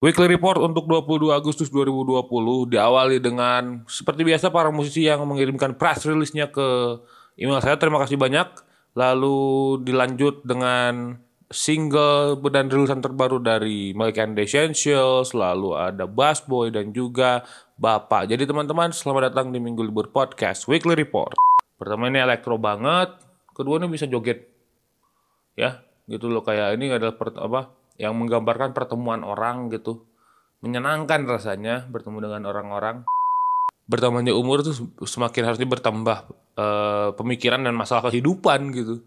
Weekly Report untuk 22 Agustus 2020 diawali dengan seperti biasa para musisi yang mengirimkan press release-nya ke email saya. Terima kasih banyak. Lalu dilanjut dengan single dan rilisan terbaru dari Malik and the Essentials, lalu ada Bass Boy dan juga Bapak. Jadi teman-teman selamat datang di Minggu Libur Podcast Weekly Report. Pertama ini elektro banget, kedua ini bisa joget. Ya, gitu loh kayak ini adalah per, apa yang menggambarkan pertemuan orang gitu. Menyenangkan rasanya bertemu dengan orang-orang. Bertambahnya umur tuh semakin harusnya bertambah uh, pemikiran dan masalah kehidupan gitu.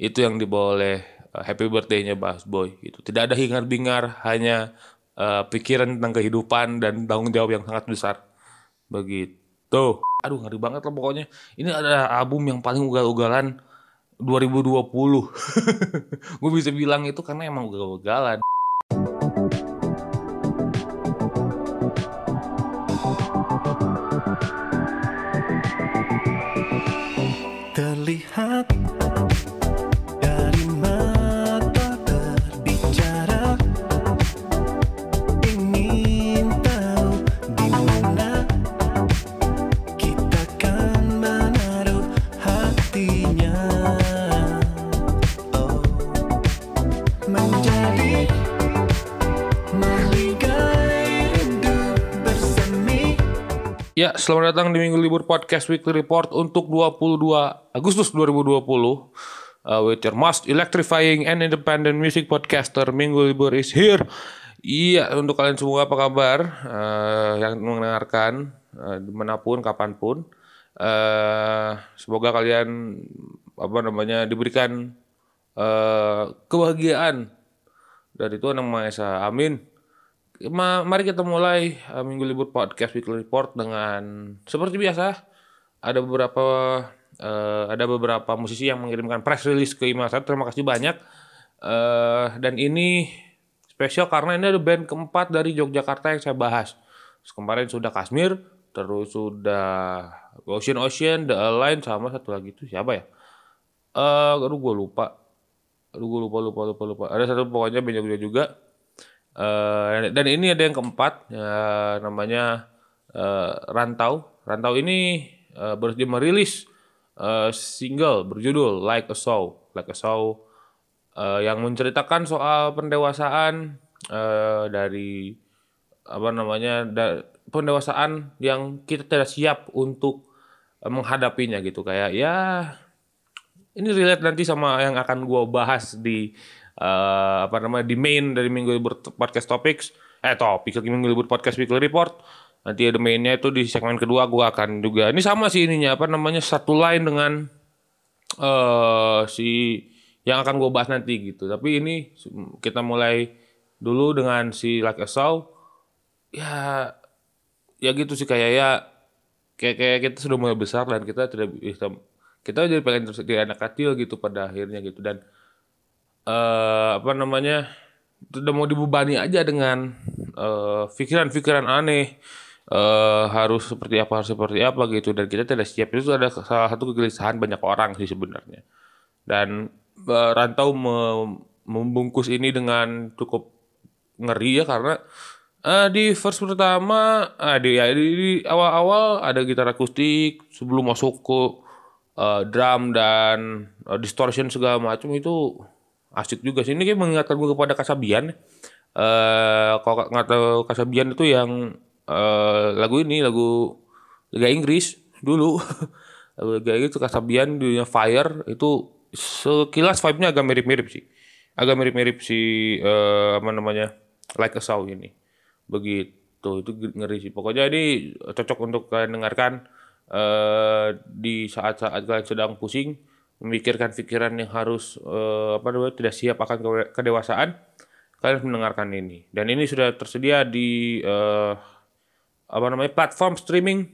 Itu yang dibawa oleh uh, happy birthday-nya Bas Boy gitu. Tidak ada hingar-bingar, hanya uh, pikiran tentang kehidupan dan tanggung jawab yang sangat besar. Begitu. Aduh ngeri banget lah pokoknya. Ini ada album yang paling ugal-ugalan 2020. gue bisa bilang itu karena emang ugal-ugalan. Selamat datang di Minggu Libur Podcast Weekly Report untuk 22 Agustus 2020. Uh, with your most electrifying and independent music podcaster, Minggu Libur is here. Iya, untuk kalian semua apa kabar? Uh, yang mendengarkan uh, di mana pun, kapan pun. Uh, semoga kalian apa namanya diberikan uh, kebahagiaan dari Tuhan Yang Maha Esa. Amin. Ma- mari kita mulai uh, Minggu Libur Podcast Weekly Report dengan seperti biasa ada beberapa uh, ada beberapa musisi yang mengirimkan press release ke email saya. Terima kasih banyak. Uh, dan ini spesial karena ini ada band keempat dari Yogyakarta yang saya bahas. Terus kemarin sudah Kasmir, terus sudah Ocean Ocean, The Align sama satu lagi itu siapa ya? Eh, aduh gue lupa. Aduh gue lupa lupa lupa lupa. Ada satu pokoknya Jogja juga. Eh, dan ini ada yang keempat ya, namanya eh, Rantau. Rantau ini eh, baru dia merilis eh, single berjudul Like a Soul, Like a Soul eh, yang menceritakan soal pendewasaan eh, dari apa namanya da- pendewasaan yang kita tidak siap untuk eh, menghadapinya gitu kayak ya ini relate nanti sama yang akan gue bahas di eh, apa namanya di main dari minggu libur podcast topics. Eh topik lagi minggu libur podcast weekly report. Nanti ada mainnya itu di segmen kedua gue akan juga. Ini sama sih ininya apa namanya satu line dengan eh si yang akan gue bahas nanti gitu. Tapi ini kita mulai dulu dengan si Like ya ya gitu sih kayak ya kayak kayak kita sudah mulai besar dan kita tidak bisa kita jadi pengen jadi anak kecil gitu pada akhirnya gitu. Dan eh apa namanya udah mau dibebani aja dengan eh, pikiran-pikiran aneh. Eh harus seperti apa harus seperti apa gitu. Dan kita tidak siap. Itu ada salah satu kegelisahan banyak orang sih sebenarnya. Dan eh, rantau me- membungkus ini dengan cukup ngeri ya karena eh, di verse pertama ah, di, ya, di, awal-awal ada gitar akustik sebelum masuk ke eh, drum dan eh, distortion segala macam itu asik juga sih. Ini kayak mengingatkan gue kepada Kasabian eh kalau nggak tahu Kasabian itu yang eh, lagu ini lagu Liga Inggris dulu. Lagu Liga Inggris Kasabian dunia Fire itu sekilas vibe-nya agak mirip-mirip sih. Agak mirip-mirip si eh, apa namanya Like a Soul ini. Begitu. Itu ngeri sih. Pokoknya ini cocok untuk kalian dengarkan eh, di saat-saat kalian sedang pusing memikirkan pikiran yang harus eh, apa namanya tidak siap akan kedewasaan kalian harus mendengarkan ini. Dan ini sudah tersedia di eh, apa namanya platform streaming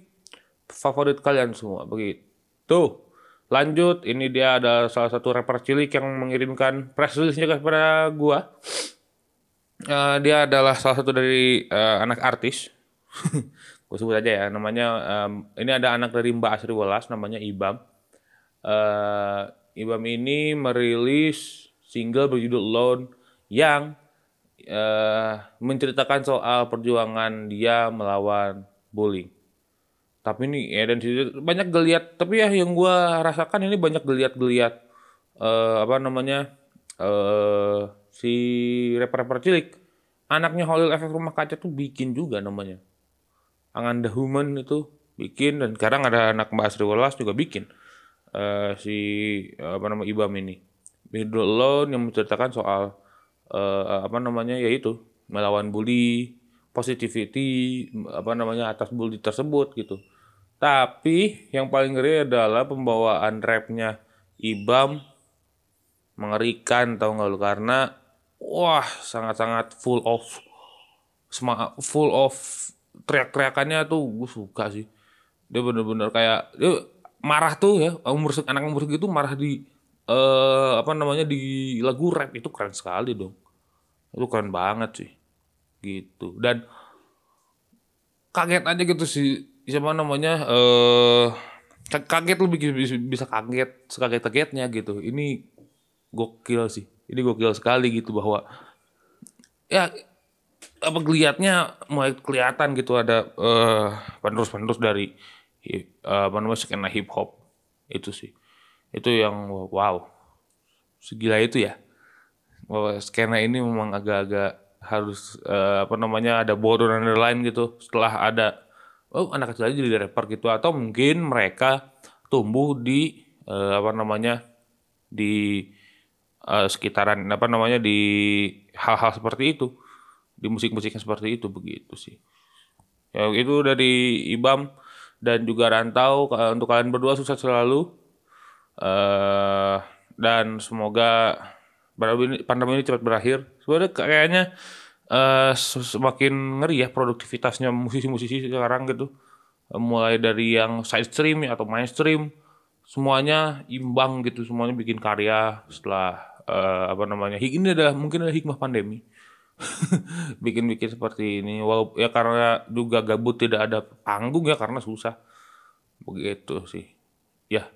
favorit kalian semua. Begitu. Lanjut ini dia ada salah satu rapper cilik yang mengirimkan press release-nya kepada gua. Eh, dia adalah salah satu dari eh, anak artis. Gue sebut aja ya namanya em, ini ada anak dari Mbak Asri Welas namanya Ibam Eh, Ibam ini merilis single berjudul Alone yang eh, menceritakan soal perjuangan dia melawan bullying. Tapi ini ya dan banyak geliat. Tapi ya yang gua rasakan ini banyak geliat-geliat eh, apa namanya eh si rapper-rapper cilik. Anaknya Holil Efek Rumah Kaca tuh bikin juga namanya. Angan the Human itu bikin dan sekarang ada anak Mbak Asri Welas juga bikin eh, si apa nama Ibam ini. Middle Alone yang menceritakan soal eh, apa namanya yaitu melawan bully, positivity apa namanya atas bully tersebut gitu. Tapi yang paling ngeri adalah pembawaan rapnya Ibam mengerikan tau nggak lu karena wah sangat-sangat full of full of teriak-teriakannya tuh gue suka sih dia bener-bener kayak dia marah tuh ya umur anak umur segitu marah di eh apa namanya di lagu rap. Itu keren sekali dong. Itu keren banget sih. Gitu. Dan kaget aja gitu sih siapa namanya eh ka- kaget lu bisa, bisa, kaget sekaget kagetnya gitu. Ini gokil sih. Ini gokil sekali gitu bahwa ya apa geliatnya mulai kelihatan gitu ada eh penerus-penerus dari apa namanya skena hip hop itu sih. Itu yang wow. Segila itu ya. Bahwa skena ini memang agak-agak harus eh, apa namanya ada border underline gitu. Setelah ada oh anak kecil aja jadi rapper gitu. Atau mungkin mereka tumbuh di eh, apa namanya di eh, sekitaran apa namanya di hal-hal seperti itu. Di musik-musik yang seperti itu begitu sih. Ya itu dari Ibam dan juga Rantau untuk kalian berdua sukses selalu. Eh dan semoga pandemi ini, pandemi ini cepat berakhir. Sebenarnya kayaknya se- semakin ngeri ya produktivitasnya musisi-musisi sekarang gitu. Eh, mulai dari yang side stream atau mainstream semuanya imbang gitu semuanya bikin karya setelah eh, apa namanya ini adalah mungkin adalah hikmah pandemi bikin-bikin seperti ini. Walau ya karena juga gabut tidak ada panggung ya karena susah. Begitu sih. Ya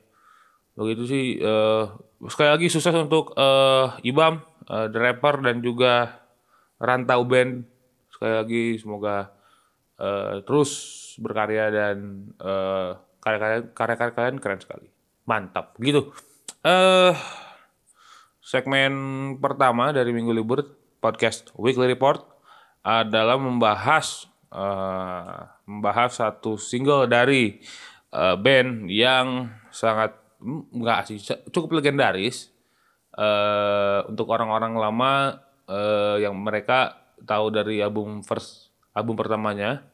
begitu sih eh, sekali lagi sukses untuk eh, Ibam eh, the rapper dan juga Rantau Band. Sekali lagi semoga eh, terus berkarya dan karya-karya karya-karya kalian keren sekali. Mantap. Gitu eh segmen pertama dari minggu libur podcast Weekly Report adalah membahas eh, membahas satu single dari eh, band yang sangat enggak sih cukup legendaris eh, untuk orang-orang lama eh, yang mereka tahu dari album first album pertamanya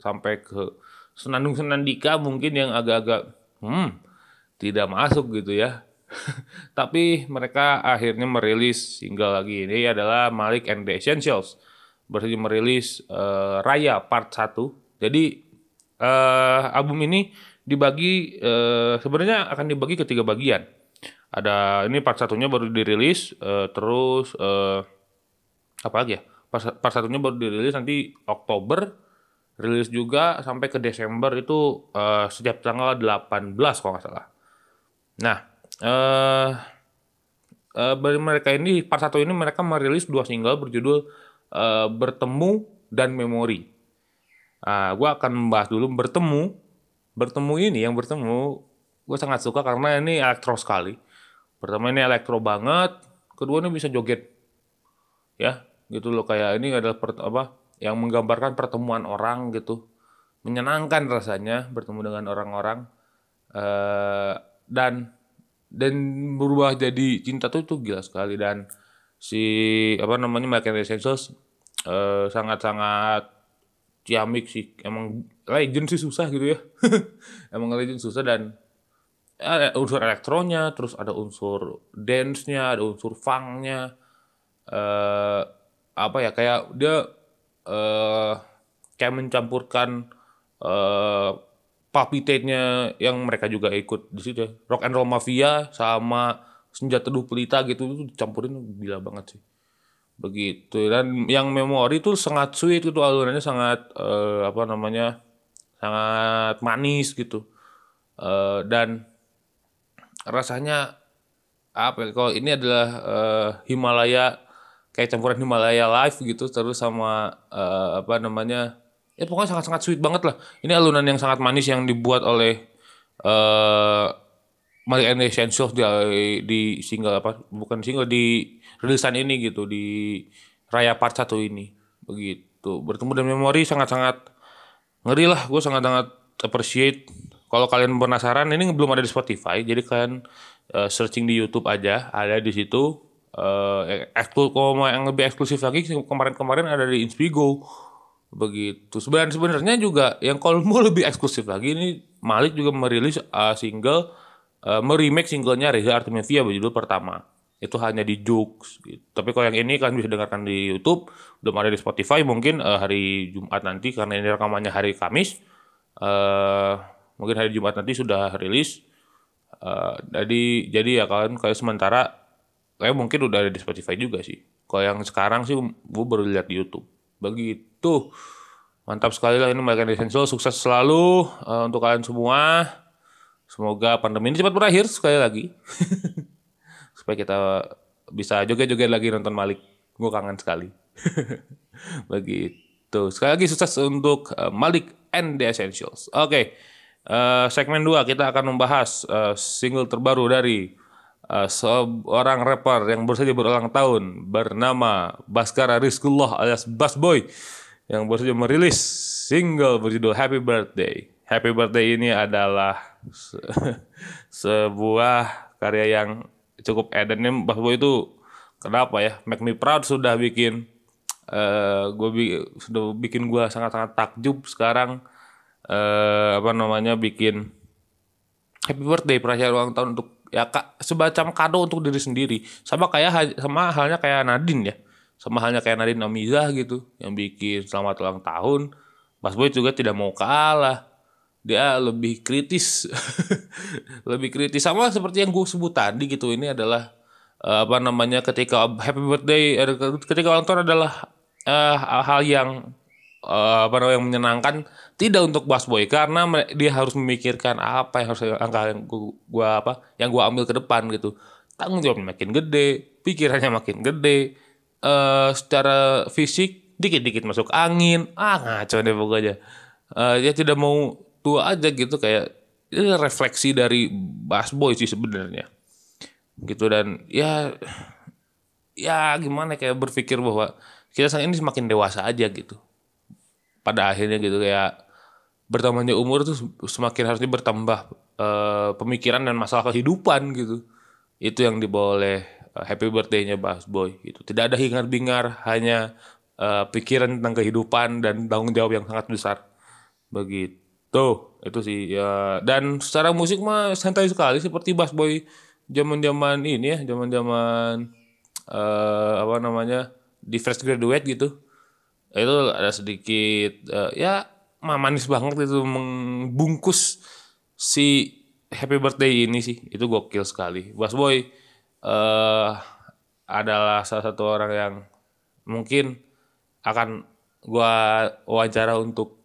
sampai ke Senandung Senandika mungkin yang agak-agak hmm tidak masuk gitu ya. Tapi mereka akhirnya merilis single lagi ini adalah Malik and the Essentials. Berarti merilis eh, Raya Part 1. Jadi eh, album ini dibagi eh, sebenarnya akan dibagi ke tiga bagian. Ada ini part satunya baru dirilis, eh, terus eh, apa lagi ya? Part, part satunya baru dirilis nanti Oktober, rilis juga sampai ke Desember itu eh, setiap tanggal 18 kalau nggak salah. Nah, eh, dari mereka ini part satu ini mereka merilis dua single berjudul eh, Bertemu dan Memori. Nah, gue akan membahas dulu Bertemu. Bertemu ini yang bertemu gue sangat suka karena ini elektro sekali. Pertama ini elektro banget, kedua ini bisa joget. Ya, gitu loh kayak ini adalah per- apa yang menggambarkan pertemuan orang gitu. Menyenangkan rasanya bertemu dengan orang-orang eh dan dan berubah jadi cinta tuh itu gila sekali. Dan si apa namanya Michael Essentials eh, sangat-sangat ciamik sih. Emang legend sih susah gitu ya. Emang legend susah dan ada unsur elektronya terus ada unsur dance-nya ada unsur funk-nya. Eh apa ya kayak dia eh kayak mencampurkan eh Papi Tate-nya yang mereka juga ikut di situ ya. Rock and Roll Mafia sama Senjata Teduh Pelita gitu itu dicampurin gila banget sih. Begitu dan yang memori itu sangat sweet gitu alurnya sangat eh, apa namanya? sangat manis gitu. Eh, dan rasanya apa ya, kalau ini adalah eh, Himalaya kayak campuran Himalaya Live gitu terus sama eh, apa namanya ya pokoknya sangat-sangat sweet banget lah. Ini alunan yang sangat manis yang dibuat oleh eh Malik and the Essentials di, di single apa bukan single di rilisan ini gitu di Raya Part 1 ini. Begitu. Bertemu dan memori sangat-sangat ngeri lah. Gue sangat-sangat appreciate. Kalau kalian penasaran ini belum ada di Spotify jadi kalian eh, searching di YouTube aja. Ada di situ eh eksklu- kalau mau yang lebih eksklusif lagi kemarin-kemarin ada di Inspigo begitu sebenarnya sebenarnya juga yang kalau mau lebih eksklusif lagi ini Malik juga merilis uh, single uh, meremake singlenya Reza Artemisia berjudul pertama itu hanya di Joox gitu. tapi kalau yang ini kalian bisa dengarkan di YouTube belum ada di Spotify mungkin uh, hari Jumat nanti karena ini rekamannya hari Kamis uh, mungkin hari Jumat nanti sudah rilis Uh, jadi jadi ya kalian kayak sementara kayak mungkin udah ada di Spotify juga sih. Kalau yang sekarang sih gue baru lihat di YouTube. Begitu. Mantap sekali lah ini and Essential. Sukses selalu uh, untuk kalian semua. Semoga pandemi ini cepat berakhir sekali lagi. Supaya kita bisa joget-joget lagi nonton Malik. Gue kangen sekali. Begitu. Sekali lagi sukses untuk uh, Malik and the Essentials. Oke. Eh, segmen 2 kita akan membahas eh, single terbaru dari eh, seorang rapper yang baru saja berulang tahun bernama Baskara Rizkullah alias Bass Boy yang baru saja merilis single berjudul Happy Birthday. Happy Birthday ini adalah se- sebuah karya yang cukup edennya Bass Boy itu kenapa ya? Make Me Proud sudah bikin eh gue sudah bikin gue sangat-sangat takjub sekarang. Eh apa namanya bikin happy birthday perayaan ulang tahun untuk ya kak semacam kado untuk diri sendiri. Sama kayak sama halnya kayak Nadine ya. Sama halnya kayak Nadine Amizah gitu yang bikin selamat ulang tahun. Mas Boy juga tidak mau kalah. Dia lebih kritis. Lebih kritis. Sama seperti yang gue sebut tadi gitu ini adalah eh, apa namanya ketika happy birthday eh, ketika ulang tahun adalah eh, hal yang eh, apa namanya yang menyenangkan tidak untuk Bass Boy karena dia harus memikirkan apa yang harus angka yang gua, gua apa yang gua ambil ke depan gitu. Tanggung jawabnya makin gede pikirannya makin gede eh secara fisik dikit-dikit masuk angin. Ah ngaco deh pokoknya. Eh dia tidak mau tua aja gitu kayak ini refleksi dari Bass Boy sih sebenarnya. Gitu dan ya ya gimana kayak berpikir bahwa kita saat ini semakin dewasa aja gitu pada akhirnya gitu kayak bertambahnya umur tuh semakin harusnya bertambah eh, pemikiran dan masalah kehidupan gitu. Itu yang dibawa oleh eh, happy birthday-nya Bass Boy gitu. Tidak ada hingar-bingar hanya eh, pikiran tentang kehidupan dan tanggung jawab yang sangat besar. Begitu. Itu sih ya. Dan secara musik mah santai sekali seperti Bass Boy zaman-zaman ini ya zaman-zaman eh apa namanya di fresh graduate gitu itu ada sedikit eh, ya ma- manis banget itu membungkus si happy birthday ini sih. Itu gokil sekali. Bass Boy eh adalah salah satu orang yang mungkin akan gua wawancara untuk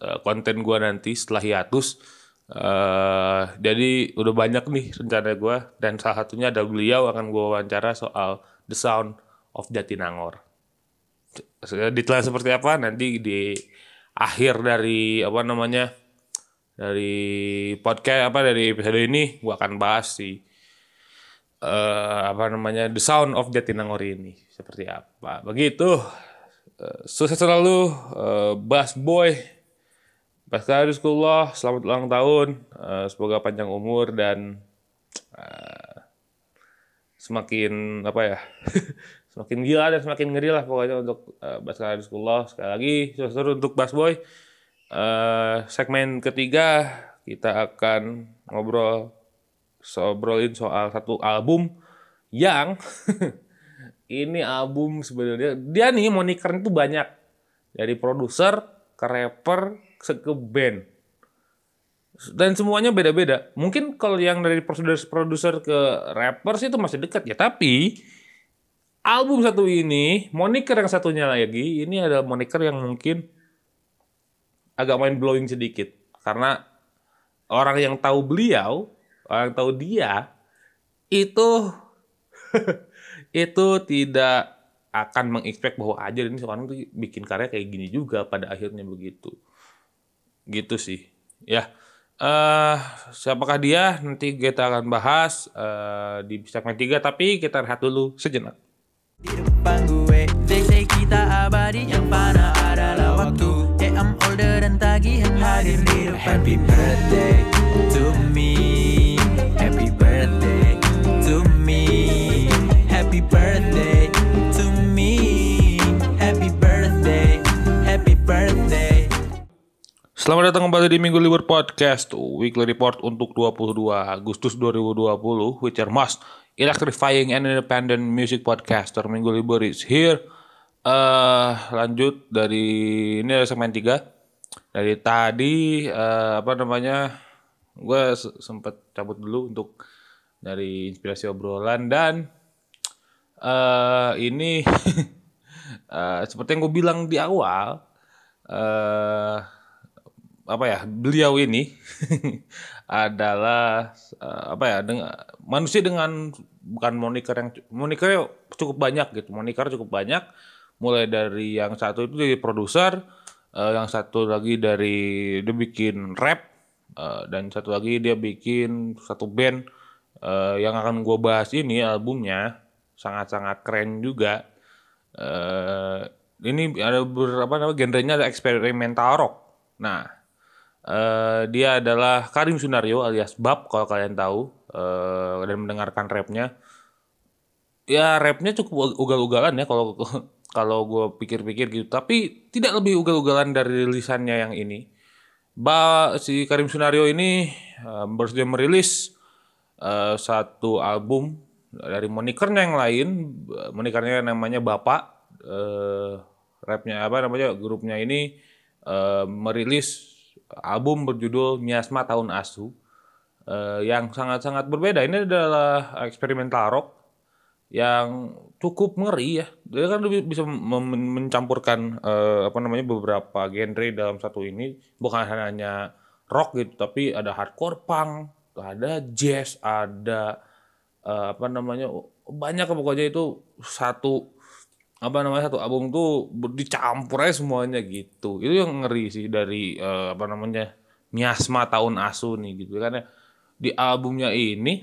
eh, konten gua nanti setelah hiatus eh jadi udah banyak nih rencana gua. Dan salah satunya ada beliau akan gua wawancara soal The Sound of Jatinangor detail seperti apa nanti di akhir dari apa namanya dari podcast apa dari episode ini gua akan bahas si eh apa namanya The Sound of Jatinangor ini seperti apa. Begitu. Eh, sukses selalu eh, Bass Boy. Rizkullah selamat ulang tahun. Eh, semoga panjang umur dan eh, semakin apa ya semakin gila dan semakin ngeri lah pokoknya untuk uh, sekali lagi terus untuk Bass Boy Eh, segmen ketiga kita akan ngobrol sobrolin soal satu album yang ini album sebenarnya dia nih moniker itu banyak. Dari produser ke rapper ke band. Dan semuanya beda-beda. Mungkin kalau yang dari produser ke rappers itu masih dekat ya, tapi album satu ini, moniker yang satunya lagi, ini ada moniker yang mungkin agak mind blowing sedikit. Karena orang yang tahu beliau, orang yang tahu dia itu itu tidak akan mengexpect bahwa aja ini seorang tuh bikin karya kayak gini juga pada akhirnya begitu. Gitu sih. Ya eh siapakah dia? Nanti kita akan bahas eh, di segmen 3 tapi kita rehat dulu sejenak di depan gue They say kita abadi yang panah adalah waktu. Yeah I'm older dan tagihan hadir di depan Happy birthday to me. Happy birthday to me. Happy birthday to me. Happy birthday Happy birthday. Selamat datang kembali di Minggu Libur Podcast Weekly Report untuk 22 Agustus 2020 Which are most electrifying and independent music podcaster. Minggu Libur is here. Eh Lanjut dari Ini ada segmen 3 Dari tadi eh, Apa namanya Gue sempet cabut dulu untuk Dari inspirasi obrolan Dan eh Ini eh, Seperti yang gue bilang di awal apa ya beliau ini adalah eh, apa ya dengan manusia dengan bukan moniker yang monikernya cukup banyak gitu moniker cukup banyak. Mulai dari yang satu itu dari produser eh, yang satu lagi dari dia bikin rap eh, dan satu lagi dia bikin satu band eh, yang akan gue bahas ini albumnya sangat-sangat keren juga. Eh ini ada beberapa nama genrenya ada eksperimental rock. Nah Eh, dia adalah Karim Sunario alias Bab kalau kalian tahu eh, dan mendengarkan rapnya. Ya rapnya cukup ugal-ugalan ya kalau kalau gue pikir-pikir gitu. Tapi tidak lebih ugal-ugalan dari rilisannya yang ini. Ba si Karim Sunario ini eh, baru merilis eh, satu album dari monikernya yang lain. Monikernya namanya Bapak. Eh, rapnya apa namanya grupnya ini eh, merilis album berjudul Miasma Tahun Asu eh, yang sangat-sangat berbeda. Ini adalah eksperimental rock yang cukup ngeri ya. Dia kan lebih bisa mencampurkan eh, apa namanya beberapa genre dalam satu ini, bukan hanya rock gitu, tapi ada hardcore punk, ada jazz, ada eh, apa namanya banyak pokoknya itu satu apa namanya satu album tuh dicampur aja semuanya gitu. Itu yang ngeri sih dari eh, apa namanya miasma tahun asu nih gitu. Kan ya di albumnya ini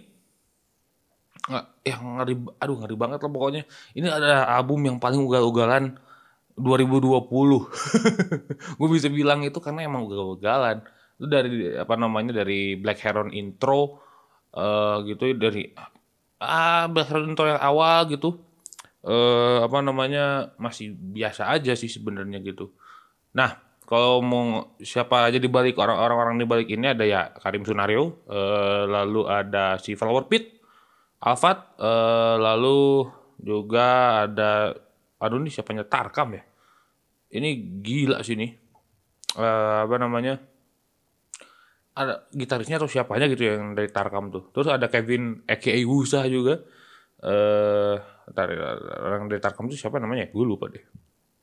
nggak yang ngeri aduh ngeri banget lah pokoknya. Ini adalah album yang paling ugal-ugalan 2020 gue bisa bilang itu karena emang ugal-ugalan. Itu dari apa namanya dari Black Heron intro eh gitu dari ah Black Heron intro yang awal gitu eh apa namanya masih biasa aja sih sebenarnya gitu. Nah, kalau mau siapa aja di balik orang-orang di balik ini ada ya Karim Sunario, eh, lalu ada si Flower Pit, Alfat, eh, lalu juga ada aduh nih siapanya Tarkam ya. Ini gila sih nih. Eh, apa namanya? Ada gitarisnya atau siapanya gitu yang dari Tarkam tuh. Terus ada Kevin aka Wusa juga. Eh Ntar, orang dari Tarkam itu siapa namanya? Gue lupa deh.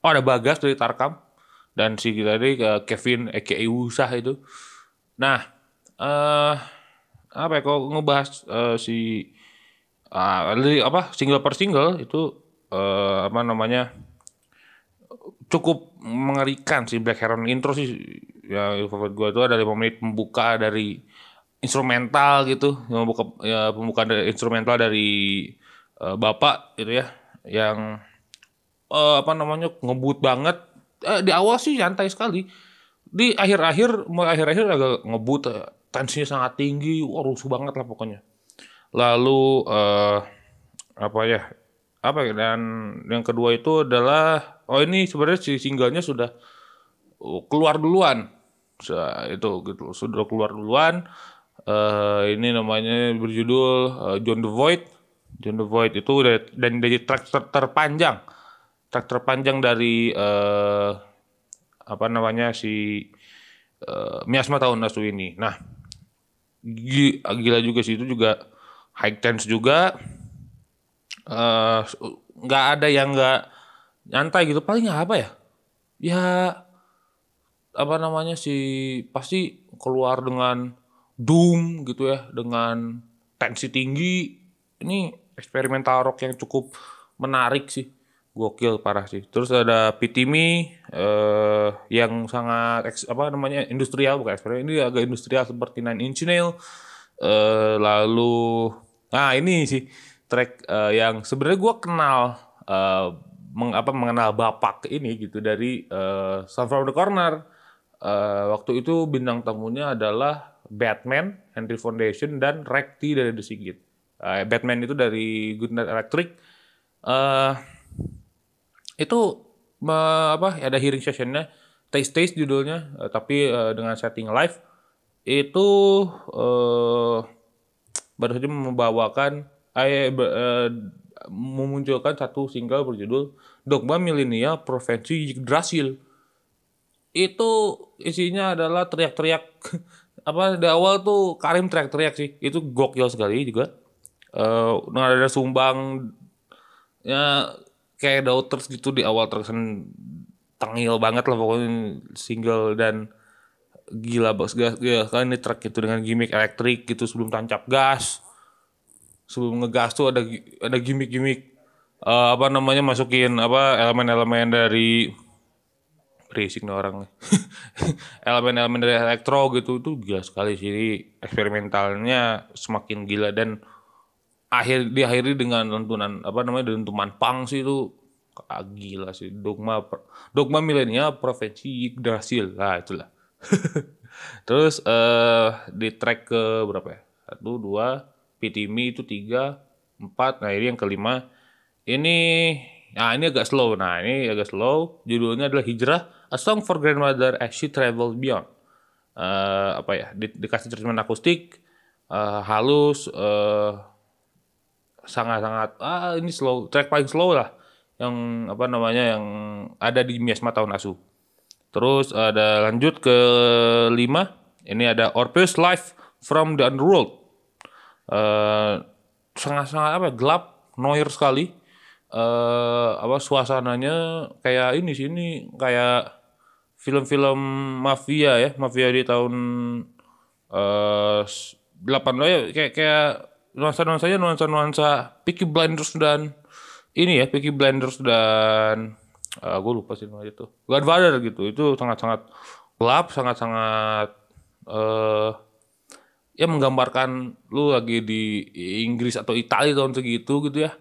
Oh ada Bagas dari Tarkam dan si tadi eh, Kevin aka Usah itu. Nah, eh apa ya kalau ngebahas eh, si dari apa single per single itu eh, apa namanya cukup mengerikan si Black Heron intro sih ya favorit gue itu ada lima menit pembuka dari instrumental gitu pembuka ya, pembukaan dari instrumental dari eh, bapak gitu ya yang eh, apa namanya ngebut banget. Eh, di awal sih santai sekali. Di akhir-akhir mulai akhir-akhir agak ngebut eh, tensinya sangat tinggi. Wah rusuh banget lah pokoknya. Lalu eh, apa ya apa ya dan yang kedua itu adalah oh ini sebenarnya si singlenya sudah oh, keluar duluan. Itu gitu sudah keluar duluan. Eh ini namanya berjudul eh, John the Void John the Void itu dari, dan dari track ter- terpanjang. Track terpanjang dari eh apa namanya si eh, Miasma tahun Nasu ini. Nah gi- gila juga sih itu juga high tense juga. Eh nggak ada yang nggak nyantai gitu. Paling apa ya? Ya apa namanya sih pasti keluar dengan doom gitu ya dengan tensi tinggi. Ini eksperimental rock yang cukup menarik sih gokil parah sih. Terus ada Pitimi eh yang sangat apa namanya industrial bukan eksperimen ini agak industrial seperti Nine Inch Nail. Eh lalu nah ini sih track eh, yang sebenarnya gua kenal eh meng- apa mengenal Bapak ini gitu dari eh Sound from the Corner. Eh, waktu itu bintang tamunya adalah Batman, Henry Foundation dan Rekti dari The Sigit. Eh, Batman itu dari Goodnight Electric. Eh itu me- apa ada hearing sessionnya. Taste taste judulnya. Eh, tapi eh, dengan setting live. Itu eh baru saja membawakan be- eh, memunculkan satu single berjudul Dogma Milenial Provinsi Yggdrasil itu isinya adalah teriak-teriak. Apa di awal tuh Karim teriak-teriak sih. Itu gokil sekali juga dengan ada sumbang ya kayak Daughters gitu di awal terkesan tengil banget lah pokoknya single dan gila bos. Gas ya kan ini track itu dengan gimmick elektrik gitu sebelum tancap gas. Sebelum ngegas tuh ada ada gimmick-gimmick eh, apa namanya masukin apa elemen-elemen dari berisik nih orang elemen-elemen dari elektro gitu itu gila sekali sih. Eksperimentalnya semakin gila dan akhir diakhiri dengan lantunan apa namanya dentuman pang sih itu. Ah, gila sih dogma dogma milenial provinsi Yggdrasil lah itulah. Terus eh di track ke berapa ya? Satu dua Pitimi itu tiga empat. Nah ini yang kelima. Ini nah ini agak slow. Nah ini agak slow. Judulnya adalah Hijrah A Song for Grandmother as She Traveled Beyond. Eh apa ya? Di- dikasih treatment akustik eh, halus eh sangat-sangat ah ini slow track paling slow lah yang apa namanya yang ada di Miasma tahun asu. Terus ada lanjut ke lima ini ada Orpheus Life from the Underworld. Eh sangat-sangat apa gelap, noir sekali. Eh apa suasananya kayak ini sih ini kayak film-film mafia ya, mafia di tahun eh 8 ya kayak kayak nuansa-nuansanya nuansa-nuansa Peaky Blinders dan ini ya Peaky Blinders dan gue lupa sih namanya itu. Godfather gitu itu sangat-sangat gelap sangat-sangat eh ya menggambarkan lu lagi di Inggris atau Italia tahun segitu gitu ya.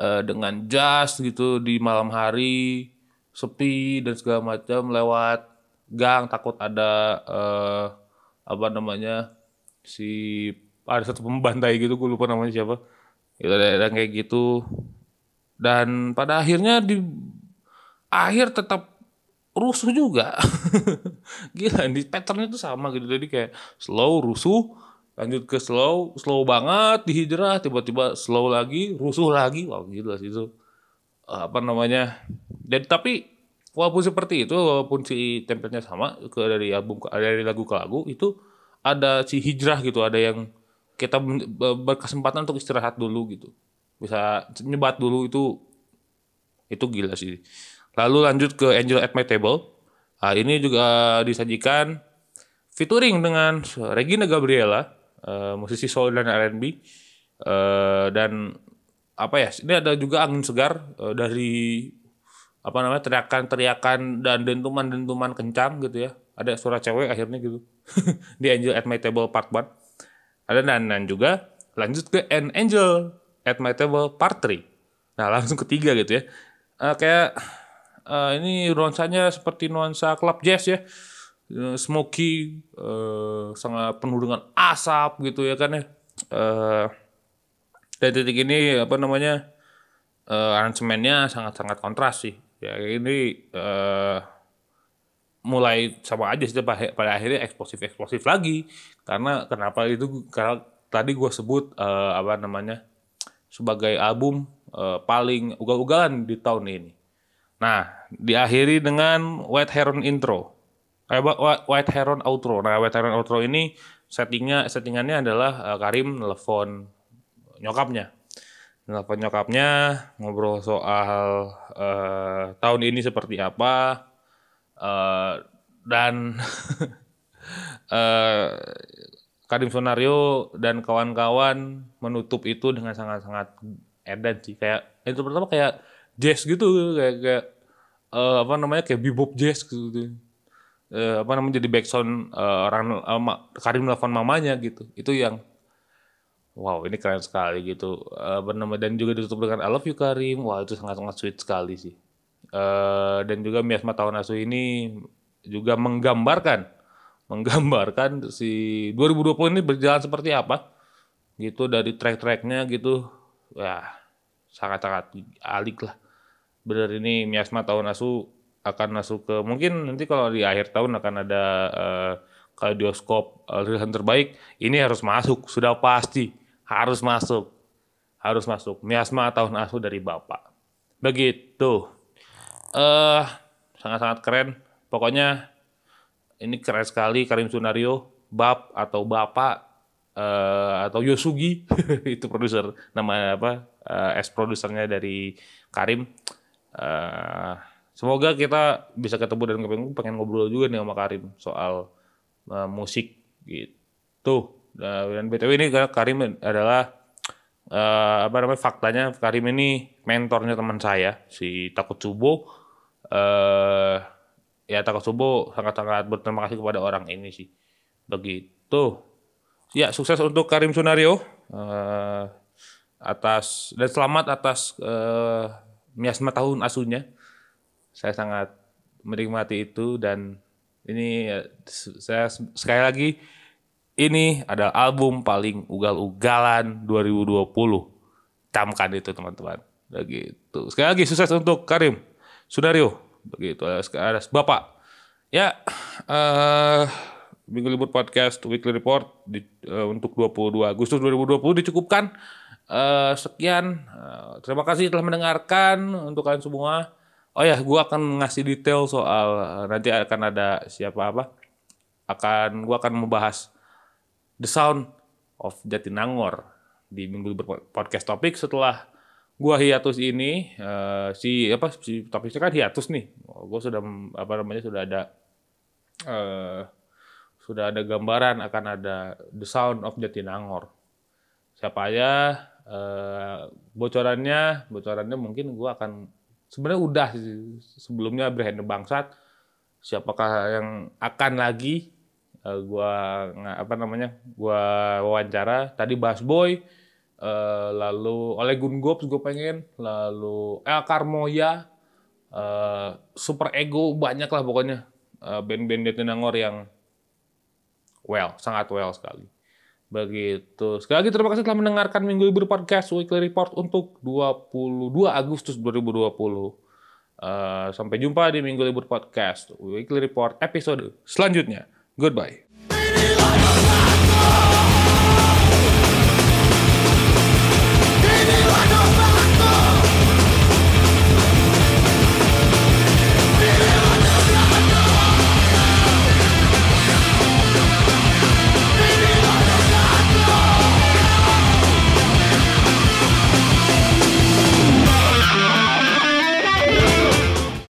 Eh, dengan jazz gitu di malam hari sepi dan segala macam lewat gang takut ada eh, apa namanya si ada satu pembantai gitu gue lupa namanya siapa. Itu ada, ada kayak gitu. Dan pada akhirnya di akhir tetap rusuh juga. Gila di patternnya tuh sama gitu. Jadi kayak slow rusuh lanjut ke slow slow banget di hijrah tiba-tiba slow lagi rusuh lagi. Wah gila sih itu. Apa namanya. Dan tapi walaupun seperti itu walaupun si template-nya sama ke dari album dari lagu ke lagu itu ada si hijrah gitu ada yang kita berkesempatan untuk istirahat dulu gitu. Bisa nyebat dulu itu itu gila sih. Lalu lanjut ke Angel at My Table. Nah, ini juga disajikan featuring dengan Regina Gabriela eh, musisi soul dan R&B Eh, dan apa ya ini ada juga angin segar eh, dari apa namanya teriakan-teriakan dan dentuman-dentuman kencang gitu ya. Ada suara cewek akhirnya gitu. Di Angel at My Table Part 1 ada dan juga. Lanjut ke An Angel at My Table Part 3 nah langsung ketiga gitu ya. Eh, kayak eh, ini nuansanya seperti nuansa club jazz ya. Eh, smoky eh, sangat penuh dengan asap gitu ya kan ya. Eh, dan titik ini apa namanya eh, aransemennya sangat-sangat kontras sih. Ya ini eh, mulai sama aja sih pada, akhirnya eksplosif eksplosif lagi. Karena kenapa itu karena tadi gue sebut eh, apa namanya sebagai album eh, paling ugal-ugalan di tahun ini. Nah diakhiri dengan White Heron intro. Eh, Wh- Wh- White Heron outro. Nah White Heron outro ini settingnya settingannya adalah eh, Karim nelfon nyokapnya. Nelfon nyokapnya ngobrol soal eh, tahun ini seperti apa eh, dan eh, Karim Sonario dan kawan-kawan menutup itu dengan sangat-sangat edan sih kayak itu pertama kayak jazz gitu kayak kayak eh, apa namanya kayak bebop jazz gitu. Eh, apa namanya jadi backsound eh, orang ma- Karim telepon mamanya gitu. Itu yang wow ini keren sekali gitu. Eh, apa namanya dan juga ditutup dengan I love you Karim. Wah itu sangat-sangat sweet sekali sih. Eh, dan juga Miasma Tahun Asu ini juga menggambarkan menggambarkan si 2020 ini berjalan seperti apa gitu dari track-tracknya gitu. Ya sangat-sangat alik lah. Bener ini miasma tahun asu akan masuk ke mungkin nanti kalau di akhir tahun akan ada eh, kaleidoskop uh, rilisan terbaik ini harus masuk sudah pasti harus masuk harus masuk miasma tahun asu dari bapak. Begitu eh sangat-sangat keren. Pokoknya ini keren sekali Karim Sunario Bab atau Bapak eh, atau Yosugi. Itu produser nama apa eh, ex produsernya dari Karim. Eh, semoga kita bisa ketemu dan pengen, pengen ngobrol juga nih sama Karim soal eh, musik gitu. Nah, dan btw ini Karim adalah eh, apa namanya faktanya Karim ini mentornya teman saya si Takut Subo eh ya Takut Subo sangat-sangat berterima kasih kepada orang ini sih. Begitu. Ya sukses untuk Karim Sunario eh, atas dan selamat atas eh, miasma tahun asunya saya sangat menikmati itu dan ini eh, saya sekali lagi ini ada album paling ugal-ugalan 2020 camkan itu teman-teman. Begitu. Sekali lagi sukses untuk Karim Sunario begitu ada Bapak ya eh Minggu Libur Podcast Weekly Report di, eh, untuk 22 Agustus 2020 dicukupkan. Eh, sekian. Eh, terima kasih telah mendengarkan untuk kalian semua. Oh ya gua akan ngasih detail soal eh, nanti akan ada siapa apa akan gua akan membahas The Sound of Jatinangor di Minggu Libur Podcast Topik setelah gua hiatus ini eh, si apa si topiknya kan hiatus nih. Gua sudah apa namanya sudah ada eh sudah ada gambaran akan ada The Sound of Jatinangor. Siapa aja eh, bocorannya bocorannya mungkin gua akan sebenarnya udah sebelumnya Brand Bangsat siapakah yang akan lagi eh, gua apa namanya gua wawancara. Tadi Bass Boy eh, lalu oleh Gun Gops gue pengen. Lalu El Carmoya eh, Super Ego banyak lah pokoknya. Eh, band-band Jatinangor yang well sangat well sekali. Begitu. Sekali lagi terima kasih telah mendengarkan Minggu Libur Podcast Weekly Report untuk 22 Agustus 2020 Eh, sampai jumpa di Minggu Libur Podcast Weekly Report episode selanjutnya. Goodbye